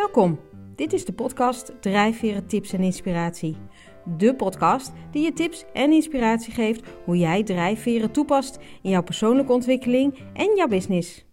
Welkom. Dit is de podcast Drijfveren Tips en Inspiratie. De podcast die je tips en inspiratie geeft hoe jij drijfveren toepast in jouw persoonlijke ontwikkeling en jouw business.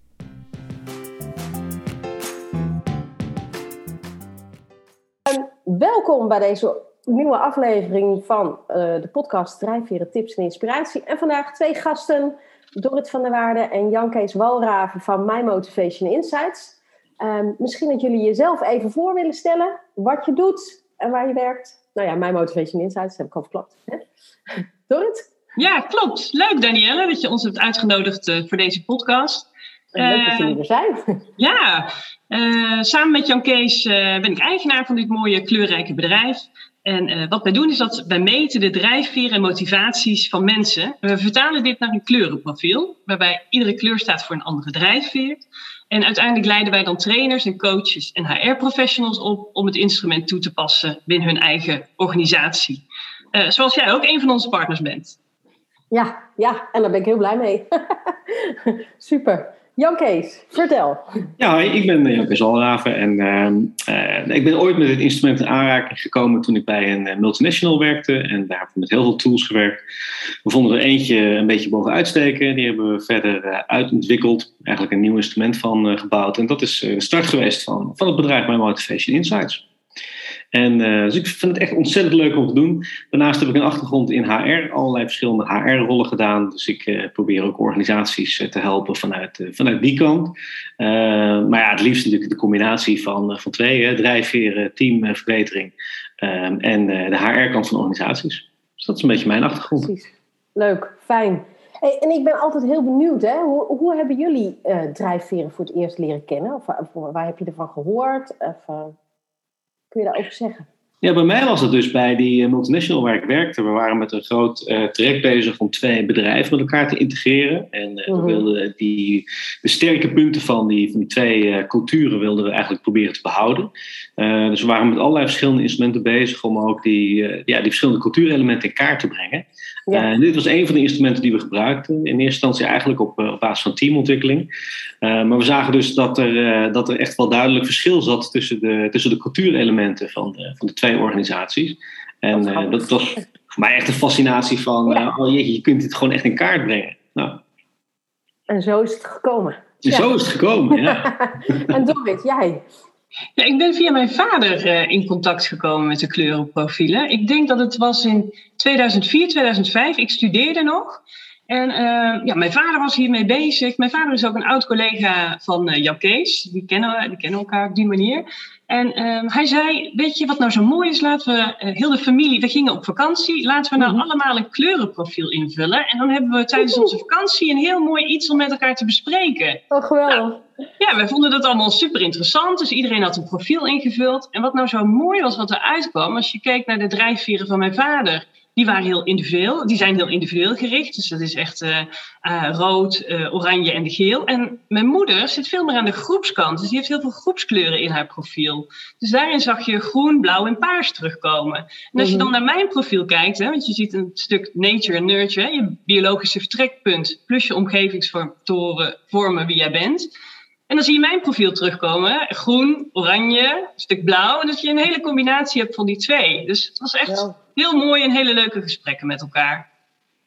Welkom bij deze nieuwe aflevering van eh, de podcast Drijfveren Tips en Inspiratie. En vandaag twee gasten, Dorrit van der Waarde en Jan Kees Walraven van My Motivation Insights. Ehm, misschien dat jullie jezelf even voor willen stellen, wat je doet en waar je werkt. Nou ja, My Motivation Insights, heb ik al verklapt. Dorrit? Ja, klopt. Leuk Danielle dat je ons hebt uitgenodigd uh, voor deze podcast. Leuk dat jullie er zijn. Ja, uh, samen met Jan Kees ben ik eigenaar van dit mooie kleurrijke bedrijf. En uh, wat wij doen is dat wij meten de drijfveren en motivaties van mensen. We vertalen dit naar een kleurenprofiel, waarbij iedere kleur staat voor een andere drijfveer. En uiteindelijk leiden wij dan trainers en coaches en HR-professionals op om het instrument toe te passen binnen hun eigen organisatie. Uh, zoals jij ook een van onze partners bent. Ja, ja, en daar ben ik heel blij mee. Super. Jan Kees, vertel. Ja, ik ben Jan Kees Alraven en uh, ik ben ooit met dit instrument in aanraking gekomen toen ik bij een multinational werkte en daar heb ik met heel veel tools gewerkt. We vonden er eentje een beetje bovenuit steken, die hebben we verder uh, uitontwikkeld, eigenlijk een nieuw instrument van gebouwd en dat is de start geweest van, van het bedrijf My Motivation Insights. En uh, dus ik vind het echt ontzettend leuk om te doen. Daarnaast heb ik een achtergrond in HR, allerlei verschillende HR-rollen gedaan. Dus ik uh, probeer ook organisaties uh, te helpen vanuit, vanuit die kant. maar ja, het liefst natuurlijk de combinatie van, van twee: hè, drijfveren, teamverbetering en de HR-kant van organisaties. Dus dat is een beetje mijn achtergrond. Precies. Leuk, fijn. En ik ben altijd heel benieuwd, hè? Hoe, hoe hebben jullie drijfveren voor het eerst leren kennen? Of, of waar heb je ervan gehoord? Of, Kun je daarover zeggen? Ja, bij mij was het dus bij die eh, multinational waar ik werkte. We waren met een groot uh, traject bezig om twee bedrijven met elkaar te integreren. En uh, we wilden die, de sterke punten van die, van die twee uh, culturen wilden we eigenlijk proberen te behouden. dus we waren met allerlei verschillende instrumenten bezig om ook die, ja, die verschillende cultuurelementen in kaart te brengen. Ja. dit was een van de instrumenten die we gebruikten. In eerste instantie eigenlijk op, op basis van teamontwikkeling. maar we zagen dus dat er, dat er echt wel duidelijk verschil zat tussen de, tussen de cultuurelementen van de, van de twee organisaties. En dat, uh, dat, was voor mij echt een fascinatie van, ja. uh, oh jeetje, je kunt dit gewoon echt in kaart brengen. Nou. En zo is het gekomen. En ja. zo is het gekomen, ja. en Dorrit, jij? Ja, ik ben via mijn vader uh, in contact gekomen met de kleurenprofielen. Ik denk dat het was in 2004, 2005. Ik studeerde nog. En uh, ja, mijn vader was hiermee bezig. Mijn vader is ook een oud collega van uh, Jan Kees. Die kennen, die kennen elkaar op die manier. En um, hij zei, weet je wat nou zo mooi is? Laten we, uh, heel de familie, we gingen op vakantie. Laten we nou mm -hmm. allemaal een kleurenprofiel invullen. En dan hebben we tijdens onze vakantie een heel mooi iets om met elkaar te bespreken. Oh, geweldig. Nou, ja, wij vonden dat allemaal super interessant. Dus iedereen had een profiel ingevuld. En wat nou zo mooi was wat eruit kwam, als je keek naar de drijfveren van mijn vader die waren heel individueel. Die zijn heel individueel gericht. Dus dat is echt uh, uh, rood, uh, oranje en de geel. En mijn moeder zit veel meer aan de groepskant. Dus die heeft heel veel groepskleuren in haar profiel. Dus daarin zag je groen, blauw en paars terugkomen. En als je dan naar mijn profiel kijkt, hè, want je ziet een stuk nature en nurture, hè, je biologische vertrekpunt, plus je omgevingsfactoren vormen wie jij bent. En dan zie je mijn profiel terugkomen. Groen, oranje, een stuk blauw. En dat je een hele combinatie hebt van die twee. Dus het was echt ja. Heel mooi en hele leuke gesprekken met elkaar.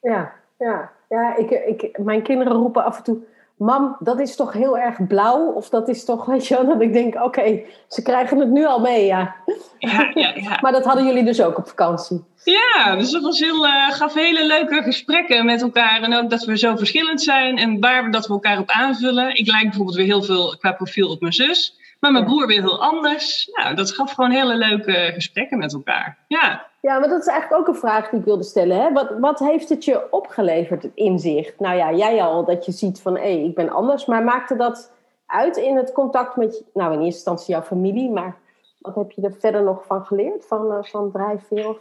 Ja, ja. ja ik, ik, mijn kinderen roepen af en toe... Mam, dat is toch heel erg blauw? Of dat is toch, weet je wel, dat ik denk... Oké, okay, ze krijgen het nu al mee, ja. Ja, ja, ja. maar dat hadden jullie dus ook op vakantie? Ja, dus dat was heel, uh, gaf hele leuke gesprekken met elkaar. En ook dat we zo verschillend zijn en waar we dat we elkaar op aanvullen. Ik lijk bijvoorbeeld weer heel veel qua profiel op mijn zus. Maar mijn broer weer heel anders. Nou, dat gaf gewoon hele leuke gesprekken met elkaar. Ja. Ja, maar dat is eigenlijk ook een vraag die ik wilde stellen. Hè? Wat, wat heeft het je opgeleverd, het inzicht? Nou ja, jij al, dat je ziet van, hé, ik ben anders. Maar maakte dat uit in het contact met, nou in eerste instantie jouw familie. Maar wat heb je er verder nog van geleerd, van, van drijfveer?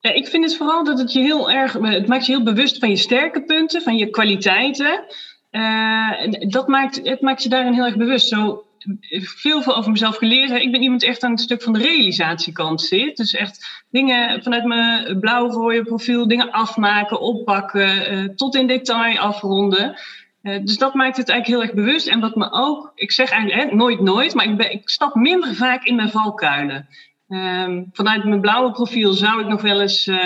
Ja, ik vind het vooral dat het je heel erg, het maakt je heel bewust van je sterke punten, van je kwaliteiten. Uh, dat maakt, het maakt je daarin heel erg bewust. Zo veel, veel over mezelf geleerd. Ik ben iemand echt aan het stuk van de realisatiekant zit. Dus echt dingen vanuit mijn blauw-rode profiel, dingen afmaken, oppakken, uh, tot in detail afronden. Uh, dus dat maakt het eigenlijk heel erg bewust. En wat me ook, ik zeg eigenlijk hè, nooit nooit, maar ik, ik stap minder vaak in mijn valkuilen. Um, vanuit mijn blauwe profiel zou ik nog wel eens uh,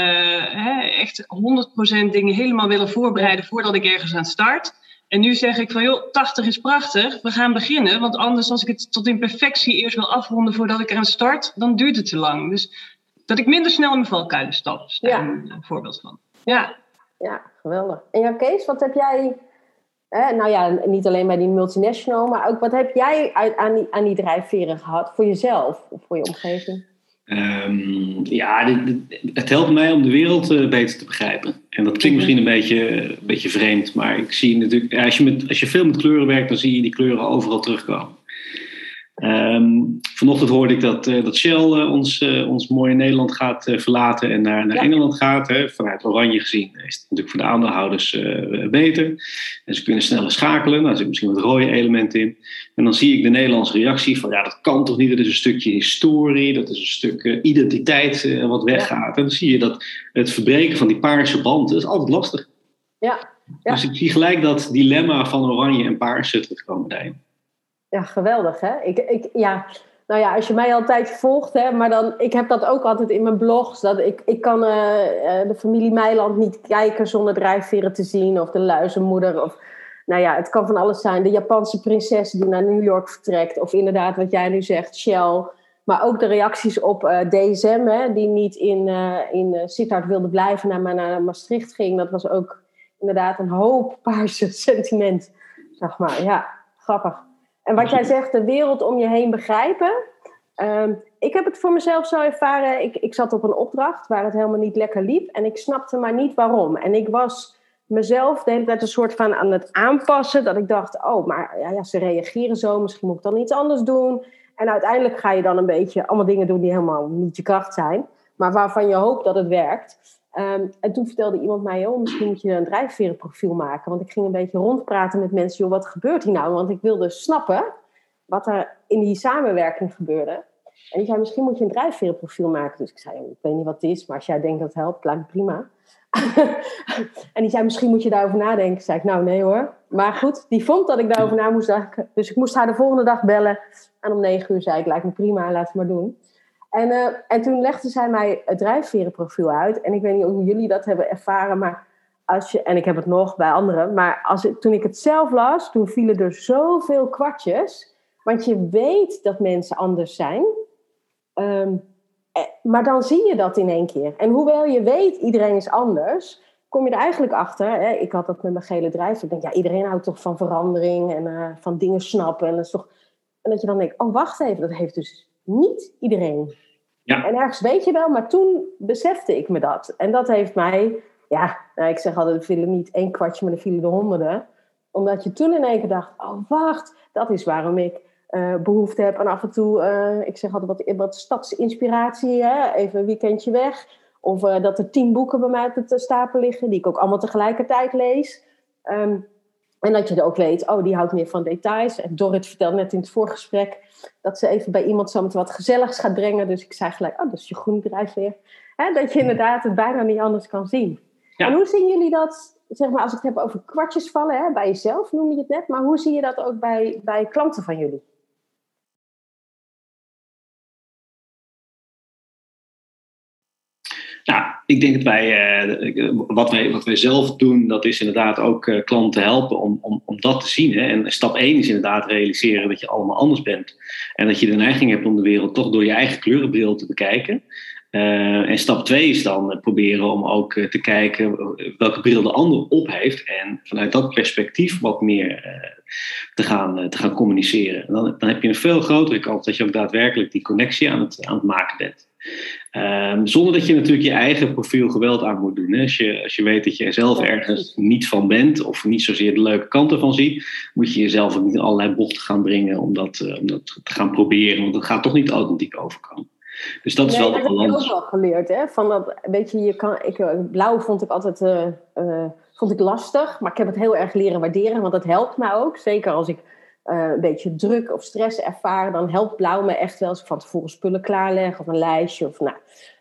hè, echt 100% dingen helemaal willen voorbereiden voordat ik ergens aan start. En nu zeg ik van joh, 80 is prachtig, we gaan beginnen. Want anders als ik het tot in perfectie eerst wil afronden voordat ik eraan start, dan duurt het te lang. Dus dat ik minder snel in mijn valkuilen stap, is daar een voorbeeld van. Ja. ja, geweldig. En ja, Kees, wat heb jij, nou ja, niet alleen bij die multinational, maar ook wat heb jij uit, aan, die, aan die drijfveren gehad voor jezelf of voor je omgeving? Um, ja, het helpt mij om de wereld uh, beter te begrijpen. En dat klinkt misschien een beetje, een beetje vreemd, maar ik zie natuurlijk, als je, met, als je veel met kleuren werkt, dan zie je die kleuren overal terugkomen. Um, vanochtend hoorde ik dat, uh, dat Shell uh, ons, uh, ons mooie Nederland gaat verlaten en naar, naar ja. Engeland gaat. Hè. Vanuit Oranje gezien is het natuurlijk voor de aandeelhouders beter. En ze kunnen sneller schakelen. Er zit misschien wat rode elementen in. En dan zie ik de Nederlandse reactie van ja, dat kan toch niet. Dat is een stukje historie, dat is een stuk identiteit wat weggaat. En dan zie je dat het verbreken van die paarse band dat is altijd lastig. Ja. ja. Dus ik zie gelijk dat dilemma van oranje en paars terugkomen daarin. Ja, geweldig hè. Ik, ik, ja, nou ja, als je mij altijd volgt, hè, maar dan, ik heb dat ook altijd in mijn blogs. Dat ik, ik kan uh, de familie Meiland niet kijken zonder drijfveren te zien. Of de luizenmoeder. Of, nou ja, het kan van alles zijn. De Japanse prinses die naar New York vertrekt. Of inderdaad, wat jij nu zegt, Shell. Maar ook de reacties op uh, DSM, hè, die niet in, uh, in Sittard wilde blijven, maar naar Maastricht ging. Dat was ook inderdaad een hoop paarse sentiment. Zeg maar, ja, grappig. En wat jij zegt, de wereld om je heen begrijpen. Um, ik heb het voor mezelf zo ervaren. Ik, ik zat op een opdracht waar het helemaal niet lekker liep. En ik snapte maar niet waarom. En ik was mezelf de hele tijd een soort van aan het aanpassen. Dat ik dacht, oh, maar ja, ja, ze reageren zo. Misschien moet ik dan iets anders doen. En uiteindelijk ga je dan een beetje allemaal dingen doen die helemaal niet je kracht zijn. Maar waarvan je hoopt dat het werkt. Um, en toen vertelde iemand mij, oh, misschien moet je een drijfverenprofiel maken. Want ik ging een beetje rondpraten met mensen, joh, wat gebeurt hier nou? Want ik wilde snappen wat er in die samenwerking gebeurde. En die zei, misschien moet je een drijfverenprofiel maken. Dus ik zei, ik weet niet wat het is, maar als jij denkt dat het helpt, lijkt me prima. en die zei, misschien moet je daarover nadenken. Zei ik, nou nee hoor. Maar goed, die vond dat ik daarover na moest denken. Dus ik moest haar de volgende dag bellen. En om negen uur zei ik, lijkt me prima, laat het maar doen. En, uh, en toen legde zij mij het drijfverenprofiel uit. En ik weet niet hoe jullie dat hebben ervaren, maar als je, en ik heb het nog bij anderen, maar als toen ik het zelf las, toen vielen er zoveel kwartjes. Want je weet dat mensen anders zijn. Um, maar dan zie je dat in één keer. En hoewel je weet, iedereen is anders, kom je er eigenlijk achter. Hè, ik had dat met mijn gele drijf. Ik denk, ja, iedereen houdt toch van verandering en uh, van dingen snappen. En dat, en dat je dan denkt, oh, wacht even, dat heeft dus niet iedereen. Ja. En ergens weet je wel, maar toen besefte ik me dat. En dat heeft mij, ja, nou, ik zeg altijd, er vielen niet één kwartje, maar er vielen de honderden. Omdat je toen in één keer dacht, oh wacht, dat is waarom ik uh, behoefte heb aan af en toe, uh, ik zeg altijd wat, wat stadsinspiratie, hè? even een weekendje weg. Of uh, dat er tien boeken bij mij op de stapel liggen, die ik ook allemaal tegelijkertijd lees. Um, en dat je er ook weet, oh, die houdt meer van details. En Dorrit vertelde net in het voorgesprek dat ze even bij iemand zo met wat gezelligs gaat brengen. Dus ik zei gelijk, oh, dat is je groene drijfveer. Hè, dat je inderdaad het bijna niet anders kan zien. En hoe zien jullie dat, zeg maar, als ik het heb over kwartjes vallen, hè, bij jezelf noem je het net. Maar hoe zie je dat ook bij, bij klanten van jullie? Nou, ik denk dat wij, uh, wat wij, wat wij zelf doen, dat is inderdaad ook uh, klanten helpen om, om, om dat te zien. Hè. En stap 1 is inderdaad realiseren dat je allemaal anders bent. En dat je de neiging hebt om de wereld toch door je eigen kleurenbril te bekijken. Uh, en stap 2 is dan proberen om ook te kijken welke bril de ander op heeft. En vanuit dat perspectief wat meer te, gaan, te gaan communiceren. Dan, dan heb je een veel grotere kans dat je ook daadwerkelijk die connectie aan het, aan het maken bent. Um, zonder dat je natuurlijk je eigen profiel geweld aan moet doen. Hè. Als, je, als je weet dat je er zelf ergens niet van bent of niet zozeer de leuke kanten van ziet, moet je jezelf ook niet in allerlei bochten gaan brengen om dat, uh, om dat te gaan proberen, want dat gaat toch niet authentiek overkomen. Dus dat is wel de balans. Dat heb ik ook wel geleerd. Hè? Van dat, weet je, je kan, ik, eh, blauw vond ik altijd uh, uh, vond ik lastig, maar ik heb het heel erg leren waarderen, want dat helpt mij ook. Zeker als ik uh, een beetje druk of stress ervaren, dan helpt blauw me echt wel als ik van tevoren spullen klaarleg of een lijstje. Of, nou.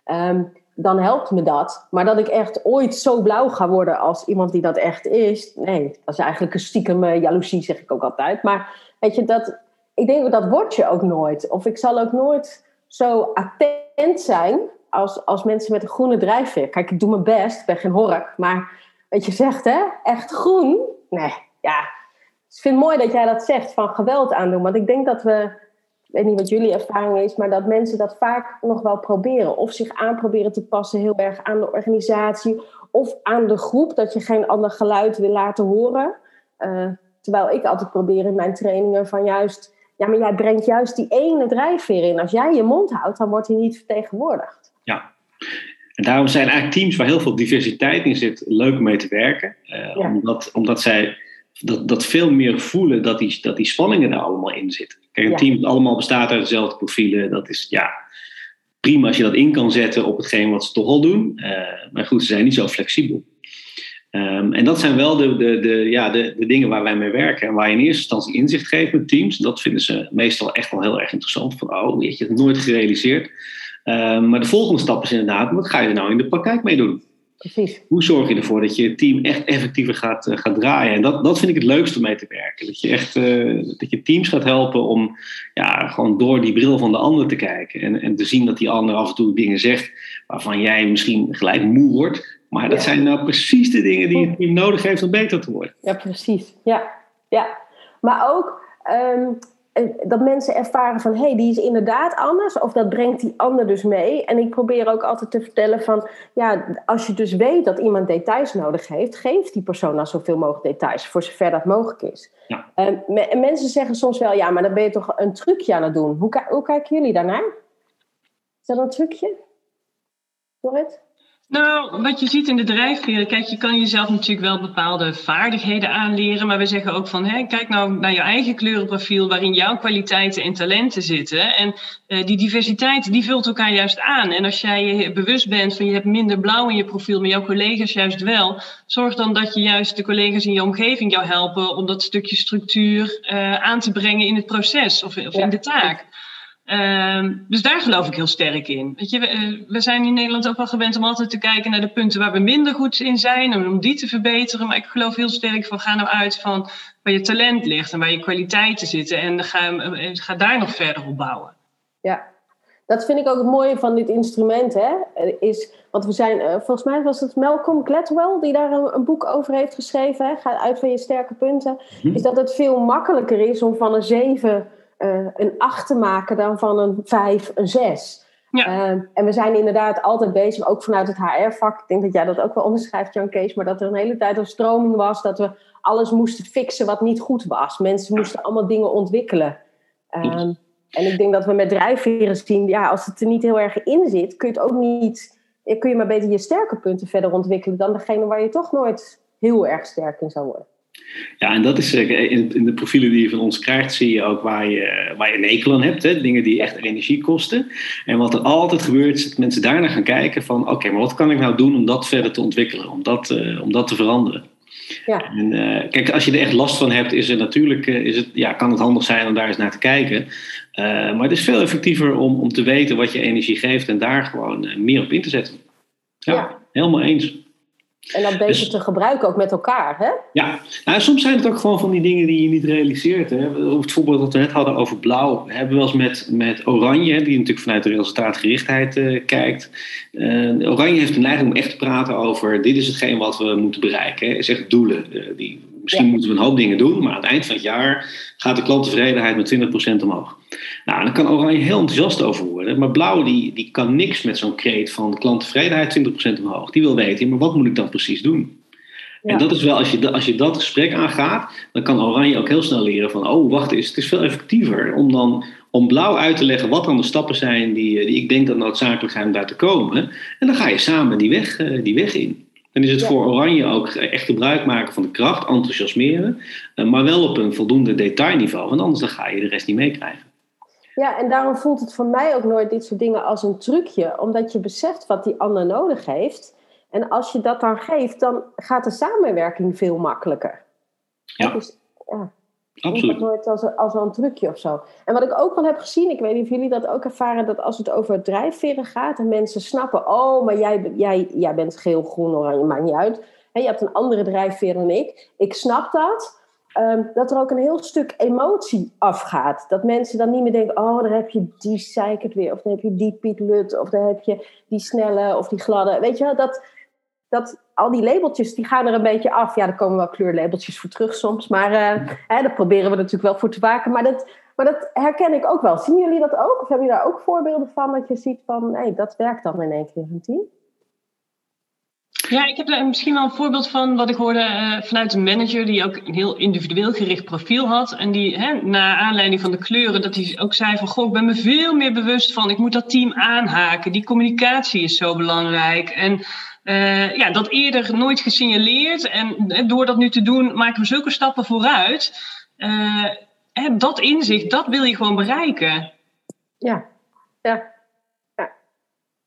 Um, dan helpt me dat. Maar dat ik echt ooit zo blauw ga worden als iemand die dat echt is, nee, dat is eigenlijk een stiekem uh, jaloezie, zeg ik ook altijd. Maar weet je, dat, ik denk dat word je ook nooit. Of ik zal ook nooit zo attent zijn als, als mensen met een groene drijfveer. Kijk, ik doe mijn best, ik ben geen hork, maar wat je zegt, hè, echt groen, nee, ja. Ik vind het mooi dat jij dat zegt, van geweld aandoen. Want ik denk dat we ik weet niet wat jullie ervaring is, maar dat mensen dat vaak nog wel proberen. Of zich aanproberen te passen heel erg aan de organisatie of aan de groep, dat je geen ander geluid wil laten horen. Uh, terwijl ik altijd probeer in mijn trainingen van juist, ja, maar jij brengt juist die ene drijfveer in. Als jij je mond houdt, dan wordt hij niet vertegenwoordigd. Ja. En daarom zijn eigenlijk teams waar heel veel diversiteit in zit leuk om mee te werken. Uh, ja. omdat, omdat zij dat, dat veel meer voelen dat die, dat die spanningen er allemaal in zitten. Kijk, een team dat allemaal bestaat uit dezelfde profielen, dat is ja, prima als je dat in kan zetten op hetgeen wat ze toch al doen. Uh, maar goed, ze zijn niet zo flexibel. Um, en dat zijn wel de, de, de, ja, de, de dingen waar wij mee werken en waar je in eerste instantie inzicht geeft met teams. Dat vinden ze meestal echt wel heel erg interessant. Van, oh, weet je, het nooit gerealiseerd. Um, maar de volgende stap is inderdaad, wat ga je er nou in de praktijk mee doen? Precies. Hoe zorg je ervoor dat je team echt effectiever gaat, uh, gaat draaien? En dat, dat vind ik het leukste om mee te werken. Dat je echt uh, dat je teams gaat helpen om ja, gewoon door die bril van de ander te kijken. En, en te zien dat die ander af en toe dingen zegt waarvan jij misschien gelijk moe wordt. Maar dat ja. zijn nou precies de dingen die het team nodig heeft om beter te worden. Ja, precies. Ja, ja. maar ook um, dat mensen ervaren van hé, hey, die is inderdaad anders, of dat brengt die ander dus mee. En ik probeer ook altijd te vertellen van ja, als je dus weet dat iemand details nodig heeft, geef die persoon dan zoveel mogelijk details, voor zover dat mogelijk is. Ja. En, en mensen zeggen soms wel ja, maar dan ben je toch een trucje aan het doen. Hoe, hoe kijken jullie daarnaar? Is dat een trucje? Dorrit? Nou, wat je ziet in de drijfveren, kijk, je kan jezelf natuurlijk wel bepaalde vaardigheden aanleren, maar we zeggen ook van, hè, kijk nou naar je eigen kleurenprofiel, waarin jouw kwaliteiten en talenten zitten. En uh, die diversiteit, die vult elkaar juist aan. En als jij je bewust bent van, je hebt minder blauw in je profiel, maar jouw collega's juist wel, zorg dan dat je juist de collega's in je omgeving jou helpen om dat stukje structuur uh, aan te brengen in het proces of, of in de taak. Uh, dus daar geloof ik heel sterk in. Weet je, we, we, zijn in Nederland ook wel gewend om altijd te kijken naar de punten waar we minder goed in zijn en om die te verbeteren. Maar ik geloof heel sterk van ga nou uit van waar je talent ligt en waar je kwaliteiten zitten en ga, ga daar nog verder op bouwen. Ja, dat vind ik ook het mooie van dit instrument. Hè? Is, want we zijn, volgens mij was het Malcolm Gladwell die daar een, een boek over heeft geschreven. Hè? Ga uit van je sterke punten. Hm. Is dat het veel makkelijker is om van een zeven uh, een 8 te maken dan van een 5, een 6. Ja. Uh, en we zijn inderdaad altijd bezig, ook vanuit het HR-vak. Ik denk dat jij dat ook wel onderschrijft, Jan Kees. Maar dat er een hele tijd een stroming was dat we alles moesten fixen wat niet goed was. Mensen moesten allemaal dingen ontwikkelen. Um, en ik denk dat we met drijfveren zien, ja, als het er niet heel erg in zit, kun je het ook niet. Kun je maar beter je sterke punten verder ontwikkelen dan degene waar je toch nooit heel erg sterk in zou worden. Ja, en dat is in, in de profielen die je van ons krijgt, zie je ook waar je, waar je een ekel aan hebt. Hè? Dingen die echt energie kosten. En wat er altijd gebeurt, is dat mensen daarna gaan kijken van... oké, maar wat kan ik nou doen om dat verder te ontwikkelen? Om dat, uh, om dat te veranderen? Ja. En, uh, kijk, als je er echt last van hebt, is er natuurlijk, uh, is het, ja, kan het handig zijn om daar eens naar te kijken. maar het is veel effectiever om, om te weten wat je energie geeft... en daar gewoon meer op in te zetten. ja. ja. helemaal eens. En dat beter dus, te gebruiken ook met elkaar, hè? Ja, nou, soms zijn het ook gewoon van die dingen die je niet realiseert. Hè? Het voorbeeld dat we net hadden over blauw. We hebben wel eens met, met oranje, die natuurlijk vanuit de resultaatgerichtheid uh, kijkt. Uh, oranje heeft een neiging om echt te praten over... dit is hetgeen wat we moeten bereiken. Hè? Is echt doelen. Uh, die, misschien ja. moeten we een hoop dingen doen... maar aan het eind van het jaar gaat de klanttevredenheid met 20% omhoog. Nou, daar kan Oranje heel enthousiast over worden. Maar Blauw die, die kan niks met zo'n kreet van klanttevredenheid 20% omhoog. Die wil weten, maar wat moet ik dan precies doen? Ja. En dat is wel, als je, als je dat gesprek aangaat, dan kan Oranje ook heel snel leren van, oh wacht eens, het is veel effectiever om dan om blauw uit te leggen wat dan de stappen zijn die, die ik denk dat noodzakelijk zijn om daar te komen. En dan ga je samen die weg, die weg in. Dan is het ja. voor Oranje ook echt gebruik maken van de kracht, enthousiasmeren, maar wel op een voldoende detailniveau, want anders dan ga je de rest niet meekrijgen. Ja, en daarom voelt het voor mij ook nooit dit soort dingen als een trucje, omdat je beseft wat die ander nodig heeft. En als je dat dan geeft, dan gaat de samenwerking veel makkelijker. Ja. Dus, ja. Absoluut. nooit als, als een trucje of zo. En wat ik ook wel heb gezien, ik weet niet of jullie dat ook ervaren, dat als het over drijfveren gaat en mensen snappen, oh, maar jij, jij, jij bent geel, groen, oranje, maakt niet uit. He, je hebt een andere drijfveer dan ik. Ik snap dat. Ehm, dat er ook een heel stuk emotie afgaat. Dat mensen dan niet meer denken: oh, daar heb je die zeikert weer, of dan heb je die Piet Lut, of dan heb je die snelle of die gladde. Weet je wel, dat, dat al die labeltjes die gaan er een beetje af. Ja, er komen wel kleurlabeltjes voor terug soms, maar uh, hè, daar proberen we natuurlijk wel voor te waken. Maar dat, maar dat herken ik ook wel. Zien jullie dat ook? Of hebben jullie daar ook voorbeelden van dat je ziet van: nee, dat werkt dan in één keer een team? Ja, ik heb er misschien wel een voorbeeld van wat ik hoorde uh, vanuit een manager die ook een heel individueel gericht profiel had. En die, hè, na aanleiding van de kleuren, dat hij ook zei van, goh, ik ben me veel meer bewust van, ik moet dat team aanhaken. Die communicatie is zo belangrijk. En uh, ja, dat eerder nooit gesignaleerd. En door dat nu te doen, maken we zulke stappen vooruit. Hè, dat inzicht, dat wil je gewoon bereiken. Ja, ja.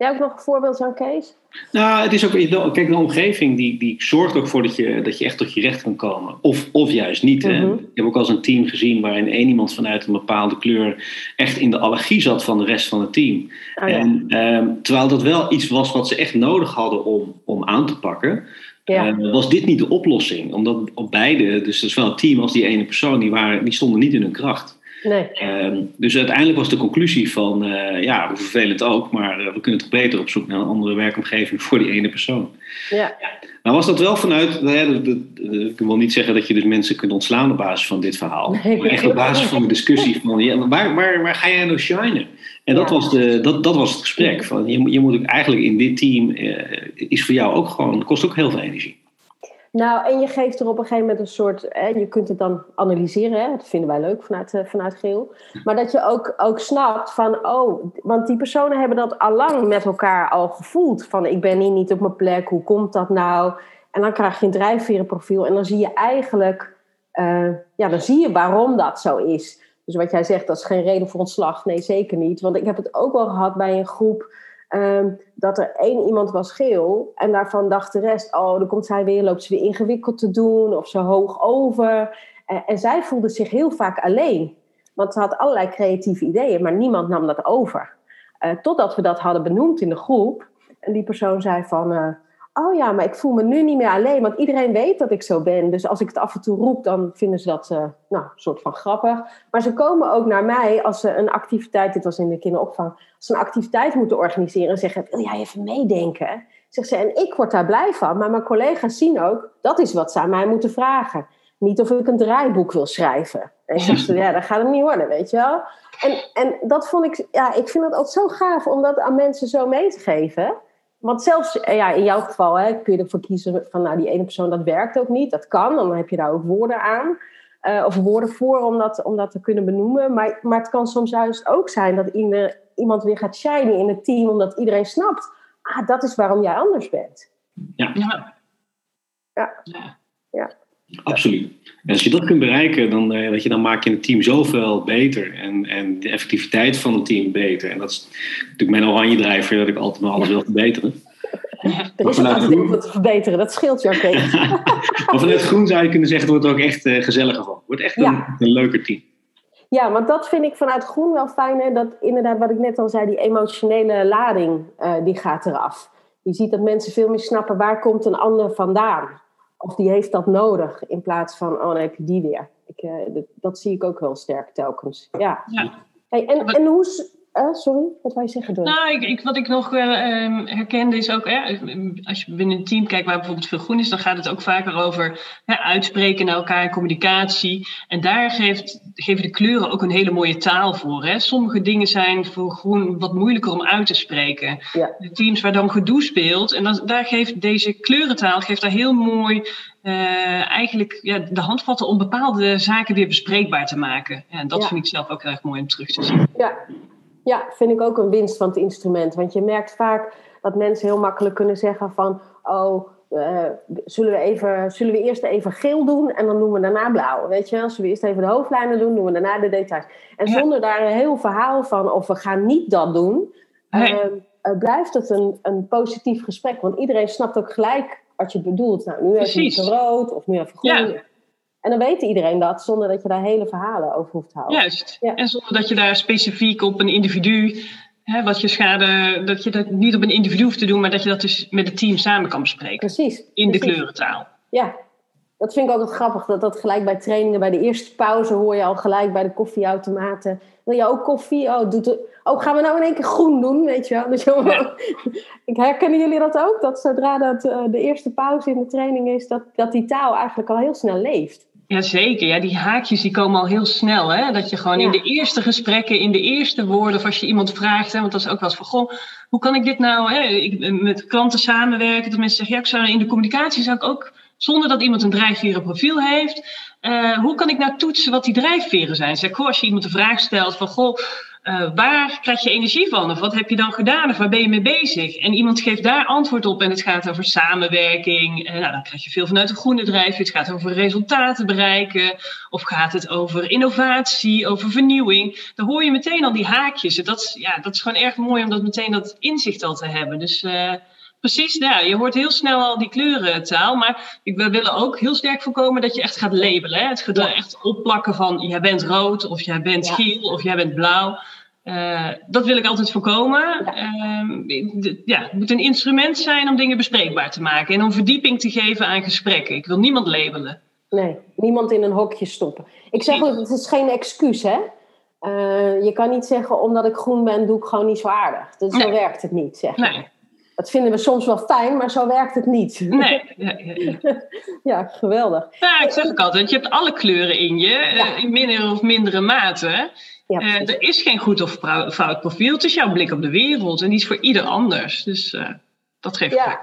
Jij ook nog een voorbeeld van Kees? Nou, het is ook, kijk, de omgeving die, die zorgt ook voor dat je, dat je echt tot je recht kan komen. Of, of juist niet. Mm Ik heb ook als een team gezien waarin één iemand vanuit een bepaalde kleur echt in de allergie zat van de rest van het team. Oh, ja. en, ehm, terwijl dat wel iets was wat ze echt nodig hadden om, om aan te pakken. Ja. Uh, was dit niet de oplossing? Omdat op beide, dus zowel het team als die ene persoon, die, waren, die stonden niet in hun kracht. Nee. Um, dus uiteindelijk was de conclusie van, uh, ja, hoe vervelend ook, maar uh, we kunnen toch beter op zoek naar een andere werkomgeving voor die ene persoon. Ja. Nou was dat wel vanuit, ik wil niet zeggen dat je dus mensen kunt ontslaan op basis van dit verhaal, nee. maar echt op basis van de discussie van, ja, waar, waar, waar ga jij nou shinen? En dat, ja. was, de, dat, dat was het gesprek. Van, je, je moet ook eigenlijk in dit team, uh, is voor jou ook gewoon, kost ook heel veel energie. Nou, en je geeft er op een gegeven moment een soort, je kunt het dan analyseren, hè, dat vinden wij leuk vanuit, uh, vanuit Geel. Maar dat je ook, ook snapt van, oh, want die personen hebben dat allang met elkaar al gevoeld. Van, ik ben hier niet op mijn plek, hoe komt dat nou? En dan krijg je een drijfverenprofiel en dan zie je eigenlijk, uh, ja, dan zie je waarom dat zo is. Dus wat jij zegt, dat is geen reden voor ontslag. Nee, zeker niet. Want ik heb het ook wel gehad bij een groep Um, dat er één iemand was geel en daarvan dacht de rest, oh, dan komt zij weer, loopt ze weer ingewikkeld te doen of zo hoog over. En, en zij voelde zich heel vaak alleen, want ze had allerlei creatieve ideeën, maar niemand nam dat over. Uh, totdat we dat hadden benoemd in de groep en die persoon zei van, uh, oh ja, maar ik voel me nu niet meer alleen, want iedereen weet dat ik zo ben. Dus als ik het af en toe roep, dan vinden ze dat uh, nou, soort van grappig. Maar ze komen ook naar mij als ze een activiteit, dit was in de kinderopvang, als ze een activiteit moeten organiseren en zeggen, wil jij even meedenken? Zegt ze, en ik word daar blij van, maar mijn collega's zien ook, dat is wat ze aan mij moeten vragen. Niet of ik een draaiboek wil schrijven. En ik zeg ja, dat gaat het niet worden, weet je wel. En, en dat vond ik, ja, ik vind het altijd zo gaaf om dat aan mensen zo mee te geven. Want zelfs eh, ja, in jouw geval hè, kun je ervoor kiezen van nou, die ene persoon dat werkt ook niet. Dat kan, dan heb je daar ook woorden aan. Uh, of woorden voor om dat, om dat te kunnen benoemen. Maar, maar het kan soms juist ook zijn dat iemand weer gaat shinen in het team, omdat iedereen snapt, ah, dat is waarom jij anders bent. Ja. Ja. ja. ja. Absoluut. En als je dat kunt bereiken, dan, uh, weet je, dan maak je een team zoveel beter. En, en de effectiviteit van het team beter. En dat is natuurlijk mijn oranje drijver, dat ik altijd maar alles wil verbeteren. Ja, er is altijd heel veel te verbeteren, dat scheelt je ook maar vanuit groen zou je kunnen zeggen, het wordt er ook echt uh, gezelliger van. Het wordt echt ja. een, een leuker team. Ja, want dat vind ik vanuit groen wel fijn. Hè? Dat inderdaad, wat ik net al zei, die emotionele lading, uh, die gaat eraf. Je ziet dat mensen veel meer snappen, waar komt een ander vandaan? Of die heeft dat nodig in plaats van, oh, dan heb je die weer. Ik, uh, dat, dat, zie ik ook wel sterk telkens. Ja. ja. Hey, en, en hoe, uh, sorry, wat wij zeggen? Door? Nou, ik, ik, wat ik nog wel uh, herkende is ook, als je binnen een team kijkt waar bijvoorbeeld veel groen is, dan gaat het ook vaker over uitspreken naar elkaar, communicatie. En daar geeft, geven de kleuren ook een hele mooie taal voor. Hè? Sommige dingen zijn voor groen wat moeilijker om uit te spreken. Ja. De teams waar dan gedoe speelt, en dan, daar geeft deze kleurentaal geeft daar heel mooi uh, eigenlijk ja, de handvatten om bepaalde zaken weer bespreekbaar te maken. Ja, en dat ja. vind ik zelf ook erg mooi om terug te zien. Ja, ja, vind ik ook een winst van het instrument. Want je merkt vaak dat mensen heel makkelijk kunnen zeggen van... oh, uh, zullen, we even, zullen we eerst even geel doen en dan doen we daarna blauw. Weet je, als we eerst even de hoofdlijnen doen, doen we daarna de details. En ja. zonder daar een heel verhaal van of we gaan niet dat doen... Nee. Uh, uh, blijft het een, een positief gesprek. Want iedereen snapt ook gelijk wat je bedoelt. Nou, nu even rood of nu even groen. Ja. En dan weet iedereen dat, zonder dat je daar hele verhalen over hoeft te houden. Juist. En zonder dat je daar specifiek op een individu, hè, wat je schade, dat je dat niet op een individu hoeft te doen, maar dat je dat dus met het team samen kan bespreken. Precies. In precies. de kleurentaal. Ja, dat vind ik altijd grappig. Dat dat gelijk bij trainingen, bij de eerste pauze hoor je al gelijk bij de koffieautomaten. Wil je ook koffie? Oh, doet het... oh gaan we nou in één keer groen doen? Weet je wel? Dus Ja. ik herkennen jullie dat ook? Dat zodra dat, eh, de eerste pauze in de training is, dat, dat die taal eigenlijk al heel snel leeft. Jazeker, ja, die haakjes die komen al heel snel. Hè? Dat je gewoon Ja. in de eerste gesprekken, in de eerste woorden, of als je iemand vraagt, hè, want dat is ook wel eens van, goh, hoe kan ik dit nou, hè, ik, met klanten samenwerken, dat mensen zeggen, ja, ik zou in de communicatie zou ik ook, zonder dat iemand een drijfveren profiel heeft, eh, hoe kan ik nou toetsen wat die drijfveren zijn? Zeg, goh, als je iemand de vraag stelt van, goh, eh, waar krijg je energie van? Of wat heb je dan gedaan? Of waar ben je mee bezig? En iemand geeft daar antwoord op en het gaat over samenwerking. Eh, nou, dan krijg je veel vanuit de groene drijf. Het gaat over resultaten bereiken. Of gaat het over innovatie, over vernieuwing. Dan hoor je meteen al die haakjes. Dat, is- ja, dat is gewoon erg mooi om dat meteen dat inzicht al te hebben. Dus eh, precies, ja, je hoort heel snel al die kleurentaal. Maar ik- we willen ook heel sterk voorkomen dat je echt gaat labelen. Hè? Het Ja. echt opplakken van jij bent rood of jij bent Ja. geel of jij bent blauw. Eh, dat wil ik altijd voorkomen. Ja. Ehm, ja, het moet een instrument zijn om dingen bespreekbaar te maken en om verdieping te geven aan gesprekken. Ik wil niemand labelen. Nee, niemand in een hokje stoppen. Ik zeg ook, het is geen excuus, hè? Eh, je kan niet zeggen, omdat ik groen ben, doe ik gewoon niet zo aardig. Dus Zo werkt het niet, zeg maar. Nee, Dat vinden we soms wel fijn, maar zo werkt het niet. nee. Ja, ja, ja. ja, geweldig. Nou, ik zeg ook altijd, je hebt alle kleuren in je, eh, Ja. in minder of mindere mate. Ja, Eh, er is geen goed of fout profiel. Het is jouw blik op de wereld en die is voor ieder anders. Dus eh, dat geeft Ja. plek.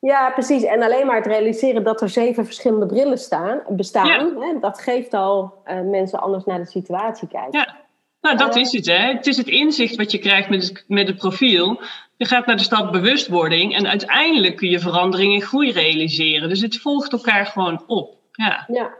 ja, precies. En alleen maar het realiseren dat er zeven verschillende brillen staan, bestaan, Ja. hè, dat geeft al mensen anders naar de situatie kijken. Ja. Nou, dat is het, hè. Het is het inzicht wat je krijgt met het, met het profiel. Je gaat naar de stap bewustwording en uiteindelijk kun je verandering en groei realiseren. Dus het volgt elkaar gewoon op. Ja. Ja.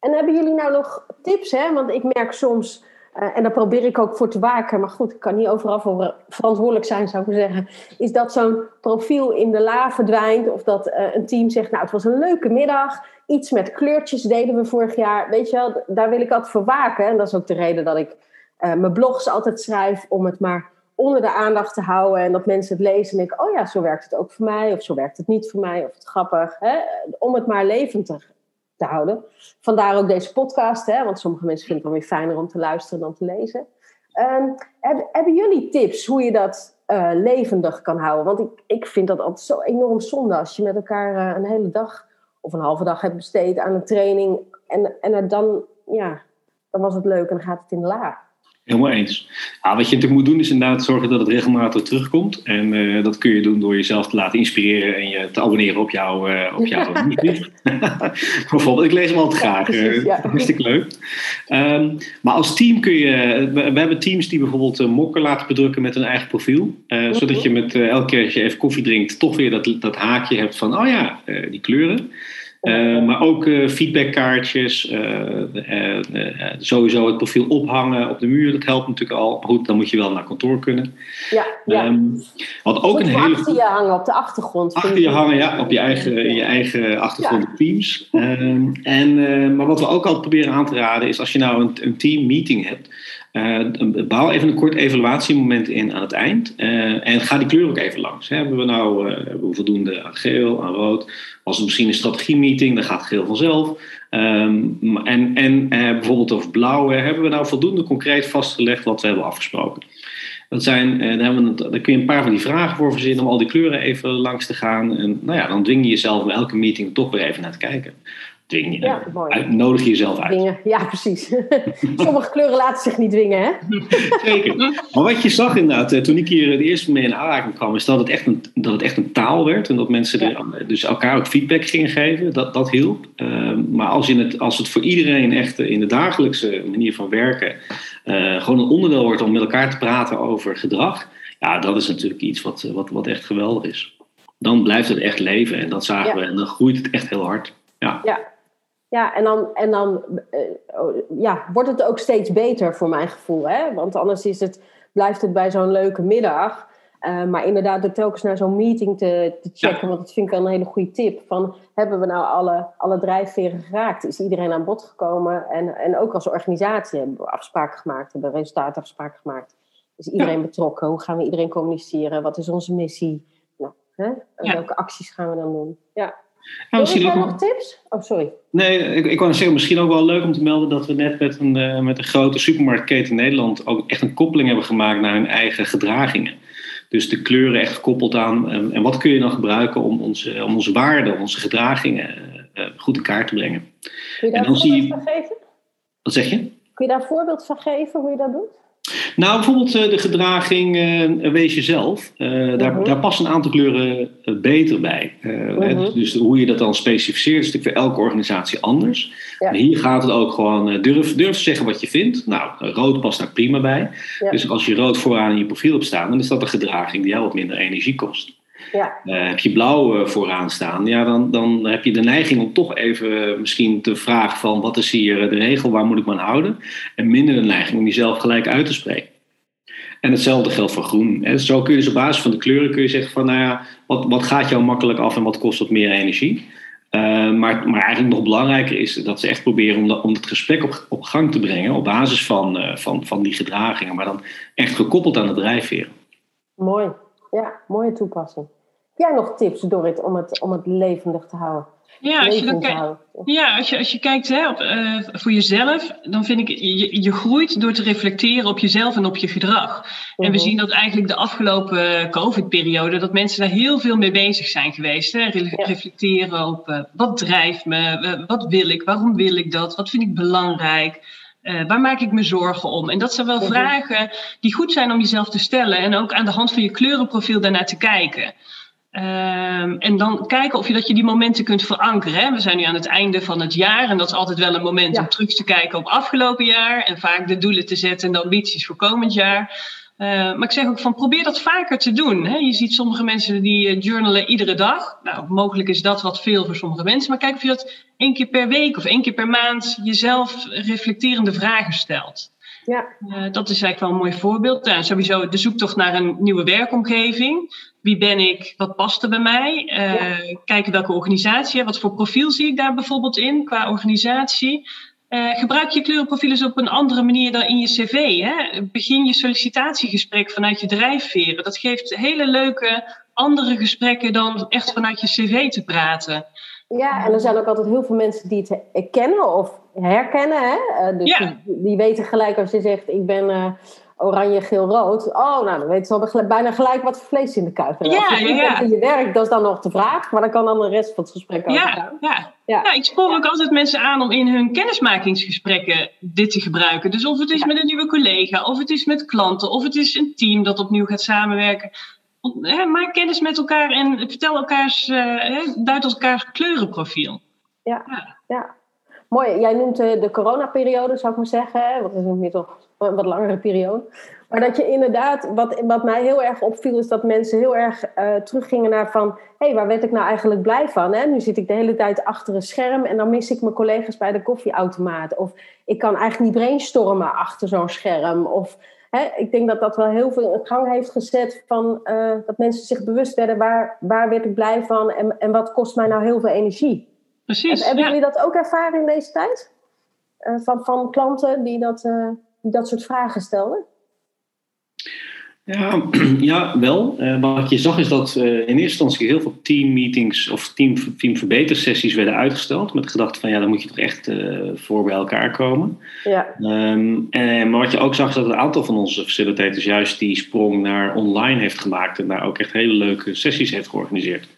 En hebben jullie nou nog tips? Hè? Want ik merk soms, eh, en daar probeer ik ook voor te waken, maar goed, ik kan niet overal voor verantwoordelijk zijn, zou ik maar zeggen. Is dat zo'n profiel in de la verdwijnt of dat eh, een team zegt, nou het was een leuke middag, iets met kleurtjes deden we vorig jaar. Weet je wel, daar wil ik altijd voor waken. En dat is ook de reden dat ik eh, mijn blogs altijd schrijf om het maar onder de aandacht te houden en dat mensen het lezen en denken, oh ja, zo werkt het ook voor mij, of zo werkt het niet voor mij, of het grappig. Hè? Om het maar levendig te houden. Vandaar ook deze podcast, hè? want sommige mensen vinden het wel weer fijner om te luisteren dan te lezen. Ehm, heb- hebben jullie tips hoe je dat eh, levendig kan houden? Want ik, ik vind dat altijd zo enorm zonde als je met elkaar eh, een hele dag of een halve dag hebt besteed aan een training en, en dan, ja, dan was het leuk en dan gaat het in de la. Helemaal eens. Ja, wat je natuurlijk moet doen is inderdaad zorgen dat het regelmatig terugkomt. En eh, dat kun je doen door jezelf te laten inspireren en je te abonneren op jouw, eh op jouw. Bijvoorbeeld, ik lees hem altijd graag. Ja, precies, eh, ja. Hartstikke leuk. Ehm, maar als team kun je... We, we hebben teams die bijvoorbeeld mokken laten bedrukken met hun eigen profiel. eh, Zodat je met elke keer als je even koffie drinkt toch weer dat, dat haakje hebt van... Oh ja, die kleuren. Eh, maar ook eh, feedbackkaartjes, eh, sowieso het profiel ophangen op de muur, dat helpt natuurlijk al. Maar goed, dan moet je wel naar kantoor kunnen. Ja, ja. Ehm, wat ook een hele achter je hangen op de achtergrond. Achter je hangen, ja, op je eigen, in je eigen achtergrond teams. Ehm, en, maar wat we ook altijd proberen aan te raden is als je nou een, een team meeting hebt, bouw even een kort evaluatiemoment in aan het eind. eh, en ga die kleur ook even langs. Hebben we nou eh, voldoende aan geel, aan rood? Was het misschien een strategiemeeting, dan gaat geel vanzelf. Ehm, en en bijvoorbeeld over blauw, hebben we nou voldoende concreet vastgelegd wat we hebben afgesproken? Dat zijn, daar, hebben we, kun je een paar van die vragen voor verzinnen om al die kleuren even langs te gaan. En nou ja, dan dwing je jezelf om elke meeting toch weer even naar te kijken. Dwing je, Ja, uit- nodig je jezelf uit. Ja, precies. Sommige kleuren laten zich niet dwingen, hè? Zeker. Maar wat je zag inderdaad, eh, toen ik hier het eerste mee in aanraking kwam, is dat het echt een, dat het echt een taal werd. En dat mensen er, dus elkaar ook feedback gingen geven. Dat, dat hielp. Ehm, maar als, je het, als het voor iedereen echt eh, in de dagelijkse manier van werken eh, gewoon een onderdeel wordt om met elkaar te praten over gedrag. Ja, dat is natuurlijk iets wat, eh, wat, wat echt geweldig is. Dan blijft het echt leven en dat zagen Ja. we. En dan groeit het echt heel hard. Ja. Ja. Ja, en dan, en dan eh, oh, ja, wordt het ook steeds beter voor mijn gevoel. Hè? Want anders is het, blijft het bij zo'n leuke middag. Uh, maar inderdaad, door telkens naar zo'n meeting te, te checken, want dat vind ik wel een hele goede tip. Van, hebben we nou alle, alle drijfveren geraakt? Is iedereen aan bod gekomen? En, en ook als organisatie hebben we afspraken gemaakt, hebben we resultaatafspraken gemaakt. Is iedereen betrokken? Hoe gaan we iedereen communiceren? Wat is onze missie? Nou, hè? Welke acties gaan we dan doen? Ja. Ja, misschien ook nog tips? Oh, sorry. Nee, ik, ik wou zeggen, misschien ook wel leuk om te melden dat we net met een, uh, met een grote supermarktketen in Nederland ook echt een koppeling hebben gemaakt naar hun eigen gedragingen. Dus de kleuren echt gekoppeld aan en, en wat kun je dan gebruiken om onze, om onze waarden, onze gedragingen uh, goed in kaart te brengen. Kun je daar een voorbeeld van geven? Wat zeg je? Kun je daar een voorbeeld van geven hoe je dat doet? Nou, bijvoorbeeld uh, de gedraging uh, wees jezelf. Uh, daar, uh-huh. daar passen een aantal kleuren beter bij. Uh-huh. Dus hoe je dat dan specificeert is natuurlijk voor elke organisatie anders. Ja. Hier gaat het ook gewoon durf, durf te zeggen wat je vindt. Nou, rood past daar prima bij. Ja. Dus als je rood vooraan in je profiel hebt staan, dan is dat een gedraging die jou wat minder energie kost. Ja. heb je blauw vooraan staan, ja, dan, dan heb je de neiging om toch even misschien te vragen van wat is hier de regel, waar moet ik me aan houden? En minder de neiging om jezelf gelijk uit te spreken. En hetzelfde geldt voor groen. Hè. Zo kun je dus op basis van de kleuren kun je zeggen van nou ja, wat, wat gaat jou makkelijk af en wat kost wat meer energie. Maar, maar eigenlijk nog belangrijker is dat ze echt proberen om, om het gesprek op, op gang te brengen op basis van, van, van die gedragingen, maar dan echt gekoppeld aan de drijfveren. Mooi, ja, mooie toepassing. Jij nog tips, Dorrit, om het, om het levendig te houden? Ja, als je, dan ja als, je, als je kijkt hè, op, uh, voor jezelf, dan vind ik, je, je groeit door te reflecteren op jezelf en op je gedrag. En we mhm. zien dat eigenlijk de afgelopen COVID-periode, dat mensen daar heel veel mee bezig zijn geweest. Hè? Reflecteren op uh, wat drijft me, uh, wat wil ik, waarom wil ik dat, wat vind ik belangrijk. waar maak ik me zorgen om? En dat zijn wel mhm. vragen die goed zijn om jezelf te stellen en ook aan de hand van je kleurenprofiel daarnaar te kijken. Um, en dan kijken of je dat je die momenten kunt verankeren. Hè. We zijn nu aan het einde van het jaar en dat is altijd wel een moment om terug te kijken op afgelopen jaar en vaak de doelen te zetten en de ambities voor komend jaar. Uh, maar ik zeg ook van probeer dat vaker te doen. Hè. Je ziet sommige mensen die uh, journalen iedere dag. Nou, mogelijk is dat wat veel voor sommige mensen. Maar kijk of je dat één keer per week of één keer per maand jezelf reflecterende vragen stelt. Ja. Uh, dat is eigenlijk wel een mooi voorbeeld. Uh, sowieso de zoektocht naar een nieuwe werkomgeving. Wie ben ik? Wat past er bij mij? Uh, Kijken welke organisatie, wat voor profiel zie ik daar bijvoorbeeld in qua organisatie. gebruik je kleurenprofielen op een andere manier dan in je cv. Hè? Begin je sollicitatiegesprek vanuit je drijfveren. Dat geeft hele leuke andere gesprekken dan echt vanuit je cv te praten. Ja, en er zijn ook altijd heel veel mensen die het kennen of herkennen. Hè? Uh, dus die, die, weten gelijk als je zegt, ik ben uh, oranje, geel, rood. Oh, nou, dan weten ze al bijna gelijk wat voor vlees in de kuip. En ja, ja, ja. in je werk, dat is dan nog de vraag. Maar dan kan dan de rest van het gesprek ook ja, ja, ja. Nou, ik spoor ook altijd mensen aan om in hun kennismakingsgesprekken dit te gebruiken. Dus of het is met een nieuwe collega, of het is met klanten, of het is een team dat opnieuw gaat samenwerken maak kennis met elkaar en vertel elkaars, uh, duid elkaars kleurenprofiel. Ja, ja, ja. Mooi. Jij noemt de, de coronaperiode, zou ik maar zeggen. Hè? Want is nu toch een wat langere periode. Maar dat je inderdaad, wat, wat mij heel erg opviel, is dat mensen heel erg uh, teruggingen naar van... hé, hey, waar werd ik nou eigenlijk blij van? Hè? Nu zit ik de hele tijd achter een scherm en dan mis ik mijn collega's bij de koffieautomaat. Of ik kan eigenlijk niet brainstormen achter zo'n scherm. Of ik denk dat dat wel heel veel in gang heeft gezet van uh, dat mensen zich bewust werden waar, waar werd ik blij van en, en wat kost mij nou heel veel energie. Precies. hebben jullie dat ook ervaren in deze tijd? Uh, van, van klanten die dat, uh, die dat soort vragen stelden? Ja, ja wel. Uh, wat je zag is dat uh, in eerste instantie heel veel teammeetings of team, teamverbetersessies werden uitgesteld. Met de gedachte van ja, dan moet je toch echt uh, voor bij elkaar komen. Ja. Um, en, maar wat je ook zag is dat een aantal van onze facilitators juist die sprong naar online heeft gemaakt. En daar ook echt hele leuke sessies heeft georganiseerd.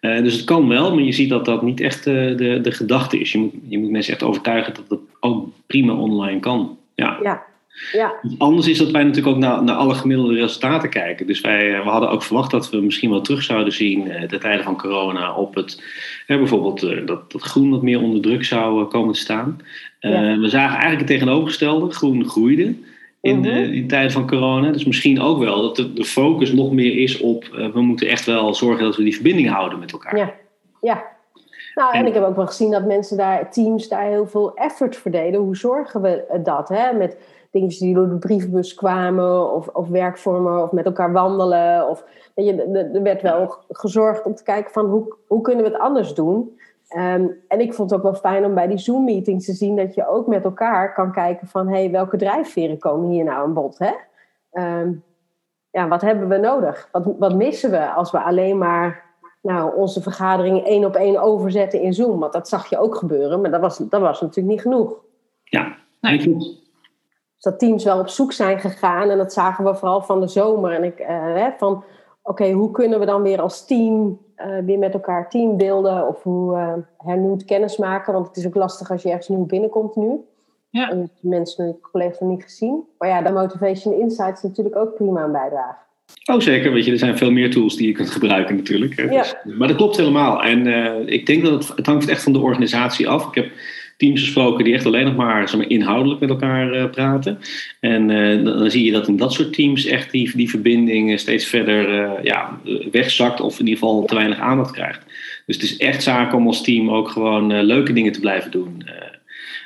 Dus het kan wel, maar je ziet dat dat niet echt de, de gedachte is. Je moet, je moet mensen echt overtuigen dat het ook prima online kan. Ja. ja. Ja. Anders is dat wij natuurlijk ook naar, naar alle gemiddelde resultaten kijken. Dus wij eh, we hadden ook verwacht dat we misschien wel terug zouden zien uh, de tijden van corona op het, bijvoorbeeld dat, dat groen wat meer onder druk zou komen te staan. We zagen eigenlijk het tegenovergestelde, groen groeide in, de, mhm. in tijden van corona. Dus misschien ook wel dat de, de focus nog meer is op we moeten echt wel zorgen dat we die verbinding houden met elkaar. Ja, ja. Nou, en ik heb ook wel gezien dat mensen daar, teams daar heel veel effort verdelen. Hoe zorgen we dat? Hè? Met dingetjes die door de brievenbus kwamen, of, of werkvormen, of met elkaar wandelen. Of, weet je, er werd wel gezorgd om te kijken van hoe, hoe kunnen we het anders doen. Ehm, en ik vond het ook wel fijn om bij die Zoom-meetings te zien dat je ook met elkaar kan kijken van hé, hey, welke drijfveren komen hier nou aan bod? Hè? Ehm, ja, wat hebben we nodig? Wat, wat missen we als we alleen maar nou, onze vergadering één op één overzetten in Zoom? Want dat zag je ook gebeuren, maar dat was, dat was natuurlijk niet genoeg. Ja, nee, klopt. Dus dat teams wel op zoek zijn gegaan en dat zagen we vooral van de zomer. En ik, hè, van oké, hoe kunnen we dan weer als team weer met elkaar teambeelden of hoe uh, hernieuwd kennis maken? Want het is ook lastig als je ergens nieuw binnenkomt nu. Ja. En mensen, ik collega's nog niet gezien. Maar ja, de Motivation Insights natuurlijk ook prima aan bijdragen. Oh, zeker. Weet je, er zijn veel meer tools die je kunt gebruiken natuurlijk. Hè. Ja. Dus, maar dat klopt helemaal. En uh, ik denk dat het, het hangt echt van de organisatie af. Ik heb teams gesproken die echt alleen nog maar, zeg maar inhoudelijk met elkaar uh, praten. En uh, dan, zie je dat in dat soort teams echt die, die verbinding steeds verder ja, wegzakt of in ieder geval te weinig aandacht krijgt. Dus het is echt zaak om als team ook gewoon leuke dingen te blijven doen.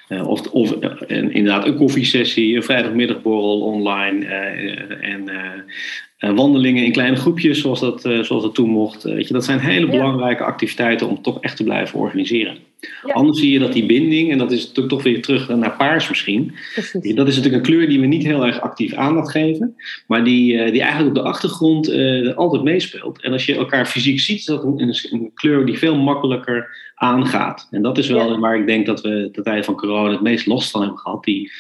Uh, of, of inderdaad een koffiesessie, een vrijdagmiddagborrel online uh, en wandelingen in kleine groepjes, zoals dat, zoals dat toen mocht. weet je, dat zijn hele belangrijke activiteiten om toch echt te blijven organiseren. Anders zie je dat die binding, en dat is natuurlijk toch weer terug naar paars misschien. Precies. Dat is natuurlijk een kleur die we niet heel erg actief aandacht geven, maar die, die eigenlijk op de achtergrond altijd meespeelt. En als je elkaar fysiek ziet, is dat een, een, een kleur die veel makkelijker aangaat. En dat is wel ja. waar ik denk dat we de tijd van corona het meest last van hebben gehad. Die,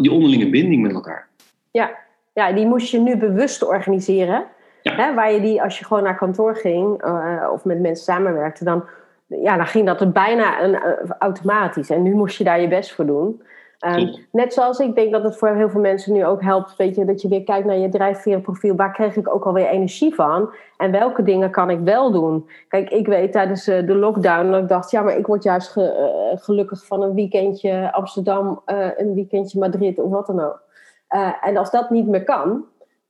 die onderlinge binding met elkaar. Ja. ja, die moest je nu bewust organiseren. Ja. Hè, waar je die, als je gewoon naar kantoor ging uh, of met mensen samenwerkte, dan, ja, dan ging dat er bijna een, uh, automatisch. En nu moest je daar je best voor doen. Um, net zoals ik denk dat het voor heel veel mensen nu ook helpt, weet je, dat je weer kijkt naar je drijfverenprofiel. Waar krijg ik ook alweer energie van? En welke dingen kan ik wel doen? Kijk, ik weet tijdens uh, de lockdown dat ik dacht, ja, maar ik word juist ge, uh, gelukkig van een weekendje Amsterdam, uh, een weekendje Madrid of wat dan ook. en als dat niet meer kan,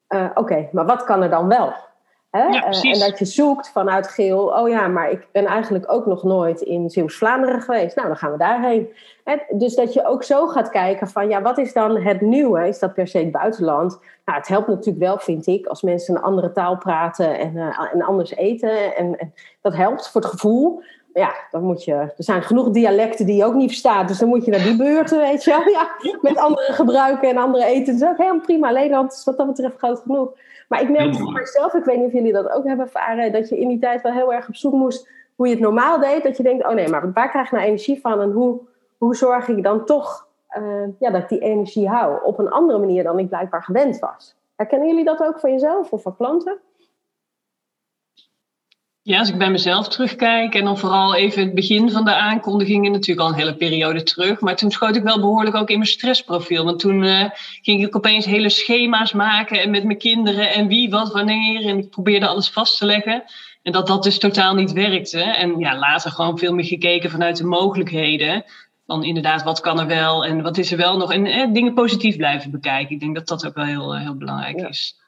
oké, okay, maar wat kan er dan wel? Hè? Ja, en dat je zoekt vanuit geel, oh ja, maar ik ben eigenlijk ook nog nooit in Zeeuws-Vlaanderen geweest. Nou, dan gaan we daarheen. Dus dat je ook zo gaat kijken van, ja, wat is dan het nieuwe? Is dat per se het buitenland? Nou, het helpt natuurlijk wel, vind ik, als mensen een andere taal praten en, uh, en anders eten. En, en, dat helpt voor het gevoel. Ja, dan moet je, er zijn genoeg dialecten die je ook niet verstaat. Dus dan moet je naar die beurten, weet je wel. Ja, met andere gebruiken en andere eten. Dat is ook helemaal prima. Nederland is wat dat betreft groot genoeg. Maar ik merk voor mezelf, ik weet niet of jullie dat ook hebben ervaren, dat je in die tijd wel heel erg op zoek moest hoe je het normaal deed. Dat je denkt, oh nee, maar waar krijg ik nou energie van? En hoe, hoe zorg ik dan toch uh, ja, dat ik die energie hou? Op een andere manier dan ik blijkbaar gewend was. Herkennen jullie dat ook van jezelf of van klanten? Ja, als ik bij mezelf terugkijk en dan vooral even het begin van de aankondigingen, natuurlijk al een hele periode terug. Maar toen schoot ik wel behoorlijk ook in mijn stressprofiel. Want toen uh, ging ik opeens hele schema's maken en met mijn kinderen en wie, wat, wanneer. En ik probeerde alles vast te leggen. En dat dat dus totaal niet werkte. En ja, later gewoon veel meer gekeken vanuit de mogelijkheden. Van inderdaad, wat kan er wel en wat is er wel nog. En eh, dingen positief blijven bekijken. Ik denk dat dat ook wel heel, heel belangrijk ja. is.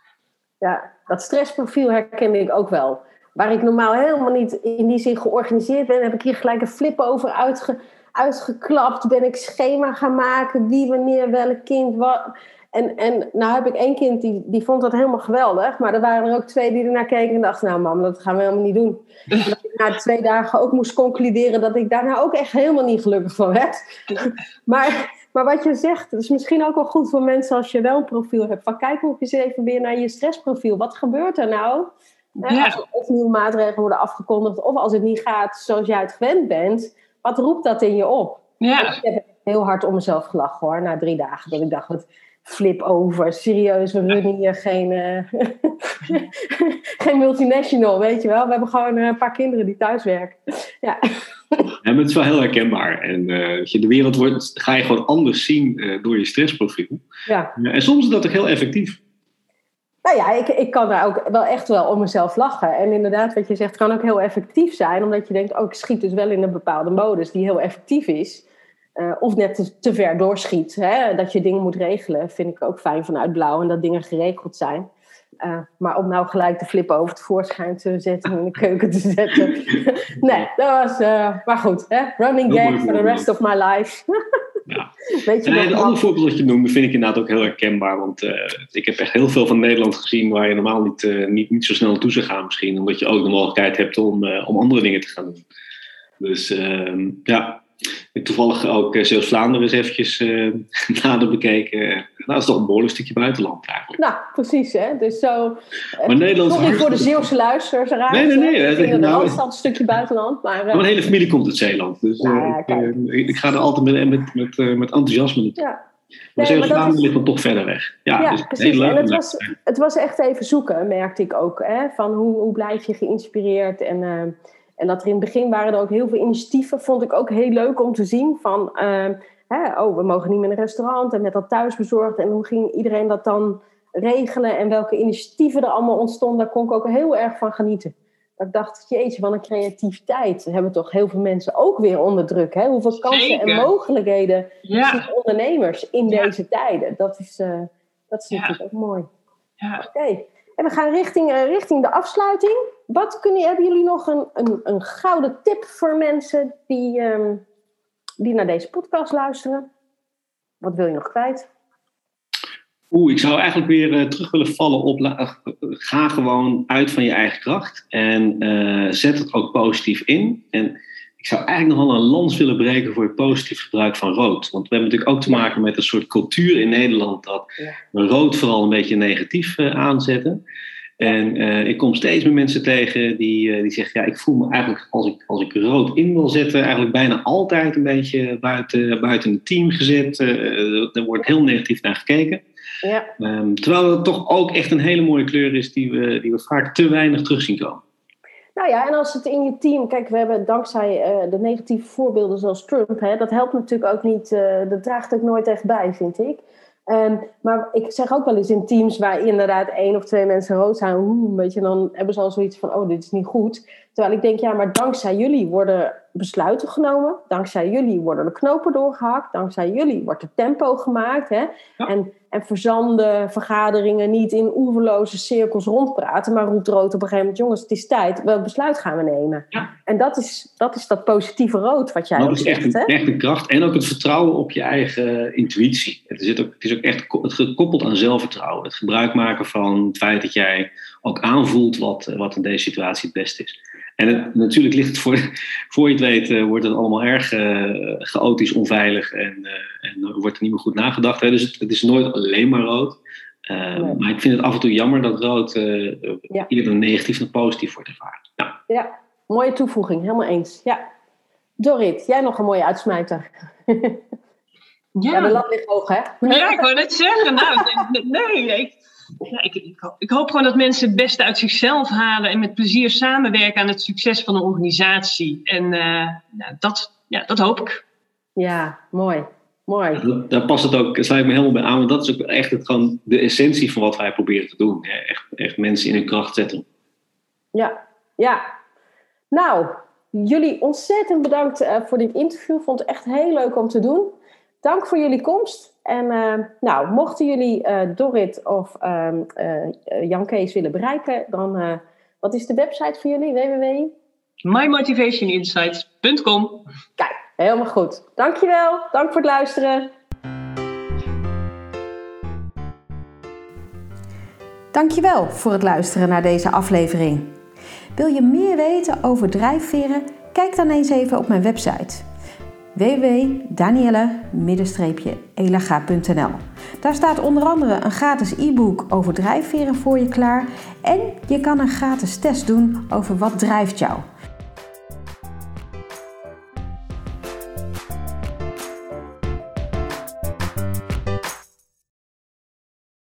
Ja, dat stressprofiel herken ik ook wel waar ik normaal helemaal niet in die zin georganiseerd ben, heb ik hier gelijk een flip over uitge, uitgeklapt. Ben ik schema gaan maken, wie, wanneer, welk kind, wat. En, en nou heb ik één kind die, die vond dat helemaal geweldig. Maar er waren er ook twee die ernaar keken en dachten, nou mam, dat gaan we helemaal niet doen. En dat ik na twee dagen ook moest concluderen dat ik daar nou ook echt helemaal niet gelukkig van werd. maar, maar wat je zegt, het is misschien ook wel goed voor mensen als je wel een profiel hebt. Van kijk ook eens even weer naar je stressprofiel. Wat gebeurt er nou? Ja. Als er of nieuwe maatregelen worden afgekondigd, of als het niet gaat zoals jij het gewend bent, wat roept dat in je op? Ja. Ik heb heel hard om mezelf gelachen hoor, na drie dagen. Dat ik dacht, wat flip over, serieus, we runnen hier geen, uh, geen multinational, weet je wel. We hebben gewoon een paar kinderen die thuis werken. Ja. Ja, maar het is wel heel herkenbaar. En uh, je, de wereld wordt, ga je gewoon anders zien uh, door je stressprofiel. Ja. en soms is dat ook heel effectief. Nou ja, ik, ik kan daar ook wel echt wel om mezelf lachen. En inderdaad, wat je zegt, kan ook heel effectief zijn. Omdat je denkt, oh, ik schiet dus wel in een bepaalde modus die heel effectief is. Uh, of net te, te, ver doorschiet. Hè? Dat je dingen moet regelen, vind ik ook fijn vanuit blauw. En dat dingen geregeld zijn. Uh, maar om nou gelijk de flippen over het voorschijn te zetten en in de keuken te zetten. nee, dat was. Uh, maar goed, hè? running gag for the rest of my life. ja. Weet je en een ander voorbeeld dat je noemde vind ik inderdaad ook heel herkenbaar. Want uh, ik heb echt heel veel van Nederland gezien waar je normaal niet, niet, niet zo snel naartoe zou gaan, misschien. Omdat je ook de mogelijkheid hebt om, om andere dingen te gaan doen. Dus ehm, ja, ik toevallig ook uh, Zeeuws-Vlaanderen eens eventjes uh, nader bekeken. Nou, dat is toch een behoorlijk stukje buitenland eigenlijk. Nou, precies hè. Dus zo... Maar Nederland Sorry voor de Zeeuwse luisteraars. Raar, nee, nee, nee. Ik vind nou, een stukje buitenland. Maar, uh, mijn hele familie komt uit Zeeland. Dus ja, ik, ik, ga er altijd met, met, met, met enthousiasme naartoe. Ja. Maar nee, Zeeuws-Vlaanderen ligt dan toch verder weg. Ja, ja dus precies. en het was, het was echt even zoeken, merkte ik ook. Hè, van hoe, hoe blijf je geïnspireerd en... En dat er in het begin waren er ook heel veel initiatieven, vond ik ook heel leuk om te zien. Van, uh, hè, oh, we mogen niet meer in een restaurant en met dat thuisbezorgd. En hoe ging iedereen dat dan regelen en welke initiatieven er allemaal ontstonden, daar kon ik ook heel erg van genieten. Dat ik dacht, jeetje, wat een creativiteit hebben toch heel veel mensen ook weer onder druk. Hè? Hoeveel kansen en mogelijkheden ja. ondernemers in deze tijden. Dat is, uh, dat is natuurlijk ook mooi. Oké. En we gaan richting, uh, richting de afsluiting. Wat kunnen, hebben jullie nog een, een, een gouden tip voor mensen die, um, die naar deze podcast luisteren? Wat wil je nog kwijt? Oeh, ik zou eigenlijk weer uh, terug willen vallen op. Uh, ga gewoon uit van je eigen kracht en uh, zet het ook positief in. En ik zou eigenlijk nog wel een lans willen breken voor het positief gebruik van rood. Want we hebben natuurlijk ook te maken met een soort cultuur in Nederland dat we rood vooral een beetje negatief aanzetten. En uh, ik kom steeds meer mensen tegen die, uh, die zeggen: Ja, ik voel me eigenlijk als ik, als ik rood in wil zetten, eigenlijk bijna altijd een beetje buiten, buiten het team gezet. er wordt heel negatief naar gekeken. Ja. Um, terwijl het toch ook echt een hele mooie kleur is die we, die we vaak te weinig terug zien komen. Nou ja, en als het in je team, kijk, we hebben dankzij de negatieve voorbeelden zoals Trump, hè, dat helpt natuurlijk ook niet, dat draagt ook nooit echt bij, vind ik. Um, maar ik zeg ook wel eens in teams waar inderdaad één of twee mensen rood zijn, een beetje, dan hebben ze al zoiets van, oh, dit is niet goed. Terwijl ik denk, ja, maar dankzij jullie worden besluiten genomen, dankzij jullie worden de knopen doorgehakt, dankzij jullie wordt er tempo gemaakt. Hè? En en verzanden vergaderingen niet in oeverloze cirkels rondpraten, maar roept rood op een gegeven moment: jongens, het is tijd, welk besluit gaan we nemen? Ja. En dat is, dat is dat positieve rood wat jij dat is echt, een, echt een kracht en ook het vertrouwen op je eigen intuïtie. Het, zit ook, het is ook echt het gekoppeld aan zelfvertrouwen. Het gebruik maken van het feit dat jij ook aanvoelt wat, wat in deze situatie het beste is. En natuurlijk ligt het voor, voor je het weet, uh, wordt het allemaal erg uh, chaotisch, onveilig en, uh, en wordt er niet meer goed nagedacht. Hè? Dus het, het, is nooit alleen maar rood. Nee. Maar ik vind het af en toe jammer dat rood ja. eerder negatief dan positief wordt ervaren. Ja. ja, mooie toevoeging, helemaal eens. Ja. Dorit, jij nog een mooie uitsmijter. Ja, ja de lat ligt hoog, hè? Ja, ik wou net zeggen. Nou, nee, ik, ja, ik, ik, ik, hoop gewoon dat mensen het beste uit zichzelf halen en met plezier samenwerken aan het succes van een organisatie. En uh, dat, ja, dat hoop ik. Ja, mooi. Mooi. daar past het ook, sluit ik me helemaal bij aan, want dat is ook echt het, gewoon de essentie van wat wij proberen te doen. Echt, echt mensen in hun kracht zetten. Ja, ja. Nou, jullie ontzettend bedankt uh, voor dit interview. Vond het echt heel leuk om te doen. Dank voor jullie komst. En uh, nou, mochten jullie uh, Dorrit of uh, Jan Kees willen bereiken, dan wat is de website voor jullie? www? mymotivationinsights.com Kijk, helemaal goed. Dankjewel. Dank voor het luisteren. Dankjewel voor het luisteren naar deze aflevering. Wil je meer weten over drijfveren? Kijk dan eens even op mijn website www.danielle-elaga.nl. Daar staat onder andere een gratis e-book over drijfveren voor je klaar en je kan een gratis test doen over wat drijft jou.